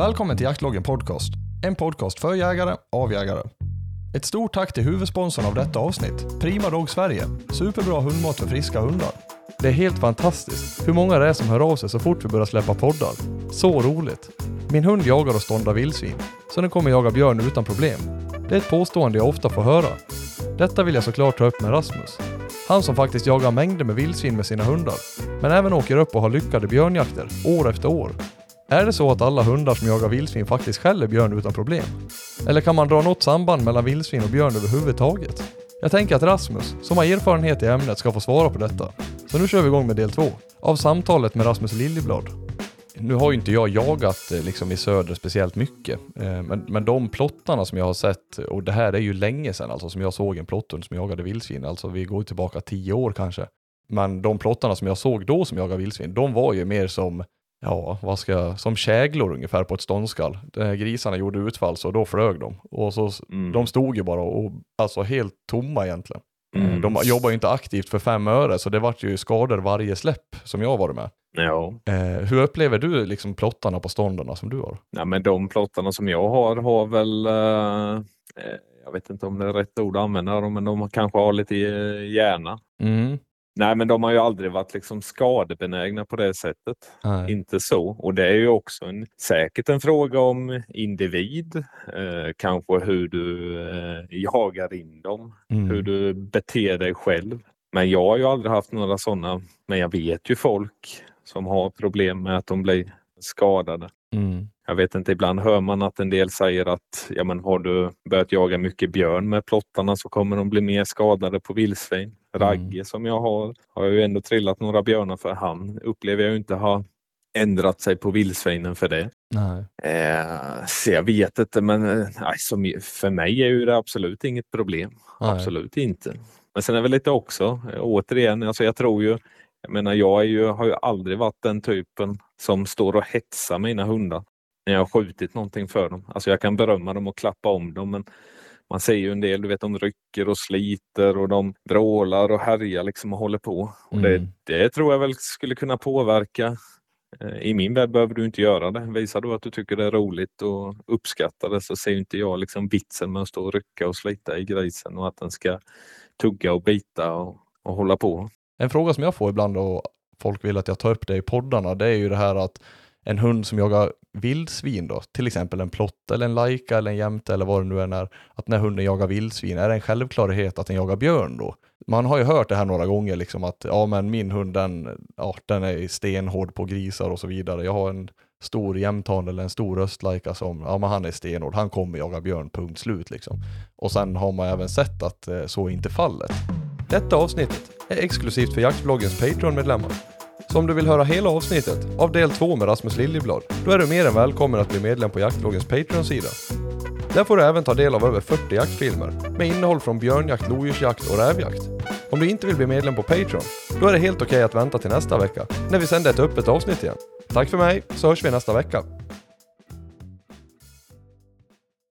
Välkommen till Jaktloggen Podcast. En podcast för jägare, av jägare. Ett stort tack till huvudsponsorn av detta avsnitt, Prima Dog Sverige. Superbra hundmat för friska hundar. Det är helt fantastiskt hur många det är som hör av sig så fort vi börjar släppa poddar. Så roligt! Min hund jagar och ståndar vildsvin, så den kommer jaga björn utan problem. Det är ett påstående jag ofta får höra. Detta vill jag såklart ta upp med Rasmus. Han som faktiskt jagar mängder med vildsvin med sina hundar, men även åker upp och har lyckade björnjakter, år efter år. Är det så att alla hundar som jagar vildsvin faktiskt skäller björn utan problem? Eller kan man dra något samband mellan vildsvin och björn överhuvudtaget? Jag tänker att Rasmus, som har erfarenhet i ämnet, ska få svara på detta. Så nu kör vi igång med del två, av samtalet med Rasmus Liljeblad. Nu har ju inte jag jagat eh, liksom i söder speciellt mycket, eh, men, men de plottarna som jag har sett, och det här är ju länge sedan alltså som jag såg en plotthund som jagade vildsvin, alltså vi går tillbaka tio år kanske. Men de plottarna som jag såg då som jagade vildsvin, de var ju mer som ja, vad ska jag, som käglor ungefär på ett ståndskall. De här grisarna gjorde utfall så då flög de. Och så, Mm. de stod ju bara och, alltså helt tomma egentligen. Eh, Mm. De jobbar ju inte aktivt för fem öre så det vart ju skador varje släpp som jag varit med. Ja. Eh, hur upplever du liksom plottarna på ståndarna som du har? ja, men de plottarna som jag har har väl, eh, eh, jag vet inte om det är rätt ord att använda dem, men de kanske har lite eh, hjärna. Mm. Nej, men de har ju aldrig varit liksom skadebenägna på det sättet. Nej. Inte så. Och det är ju också en, säkert en fråga om individ, eh, kanske hur du eh, jagar in dem, Mm. hur du beter dig själv. Men jag har ju aldrig haft några sådana, men jag vet ju folk som har problem med att de blir skadade. Mm. Jag vet inte, ibland hör man att en del säger att ja, men har du börjat jaga mycket björn med plottarna så kommer de bli mer skadade på vildsvin. Ragge som jag har, har jag ju ändå trillat några björnar för. Han upplever jag ju inte ha ändrat sig på vildsvinen för det. Eh, så jag vet inte, men eh, som, för mig är ju det absolut inget problem. Nej. Absolut inte. Men sen är väl lite också, eh, återigen, alltså jag tror ju, jag menar jag ju, har ju aldrig varit den typen som står och hetsar mina hundar när jag har skjutit någonting för dem. Alltså jag kan berömma dem och klappa om dem men man ser ju en del, du vet de rycker och sliter och de vrålar och härjar liksom och håller på. Och Mm. det, det tror jag väl skulle kunna påverka. Eh, I min värld behöver du inte göra det. Visar du att du tycker det är roligt och uppskattar det så ser inte jag liksom vitsen med att stå och rycka och slita i grisen och att den ska tugga och bita och, och hålla på. En fråga som jag får ibland och folk vill att jag tar upp det i poddarna, det är ju det här att en hund som jagar vildsvin då, till exempel en plott eller en lajka eller en jämte eller vad det nu än är, att när hunden jagar vildsvin, är det en självklarhet att den jagar björn då? Man har ju hört det här några gånger liksom att ja men min hund den, ja, den är stenhård på grisar och så vidare. Jag har en stor jämthand eller en stor östlajka som, ja men han är stenhård, han kommer jaga björn, punkt slut liksom. Och sen har man även sett att eh, så är inte fallet. Detta avsnittet är exklusivt för jaktbloggens Patreon-medlemmar. Så om du vill höra hela avsnittet av del 2 med Rasmus Liljeblad, då är du mer än välkommen att bli medlem på jaktbloggens Patreon-sida. Där får du även ta del av över 40 jaktfilmer med innehåll från björnjakt, lodjursjakt och rävjakt. Om du inte vill bli medlem på Patreon, då är det helt okej att vänta till nästa vecka, när vi sänder ett öppet avsnitt igen. Tack för mig, så hörs vi nästa vecka.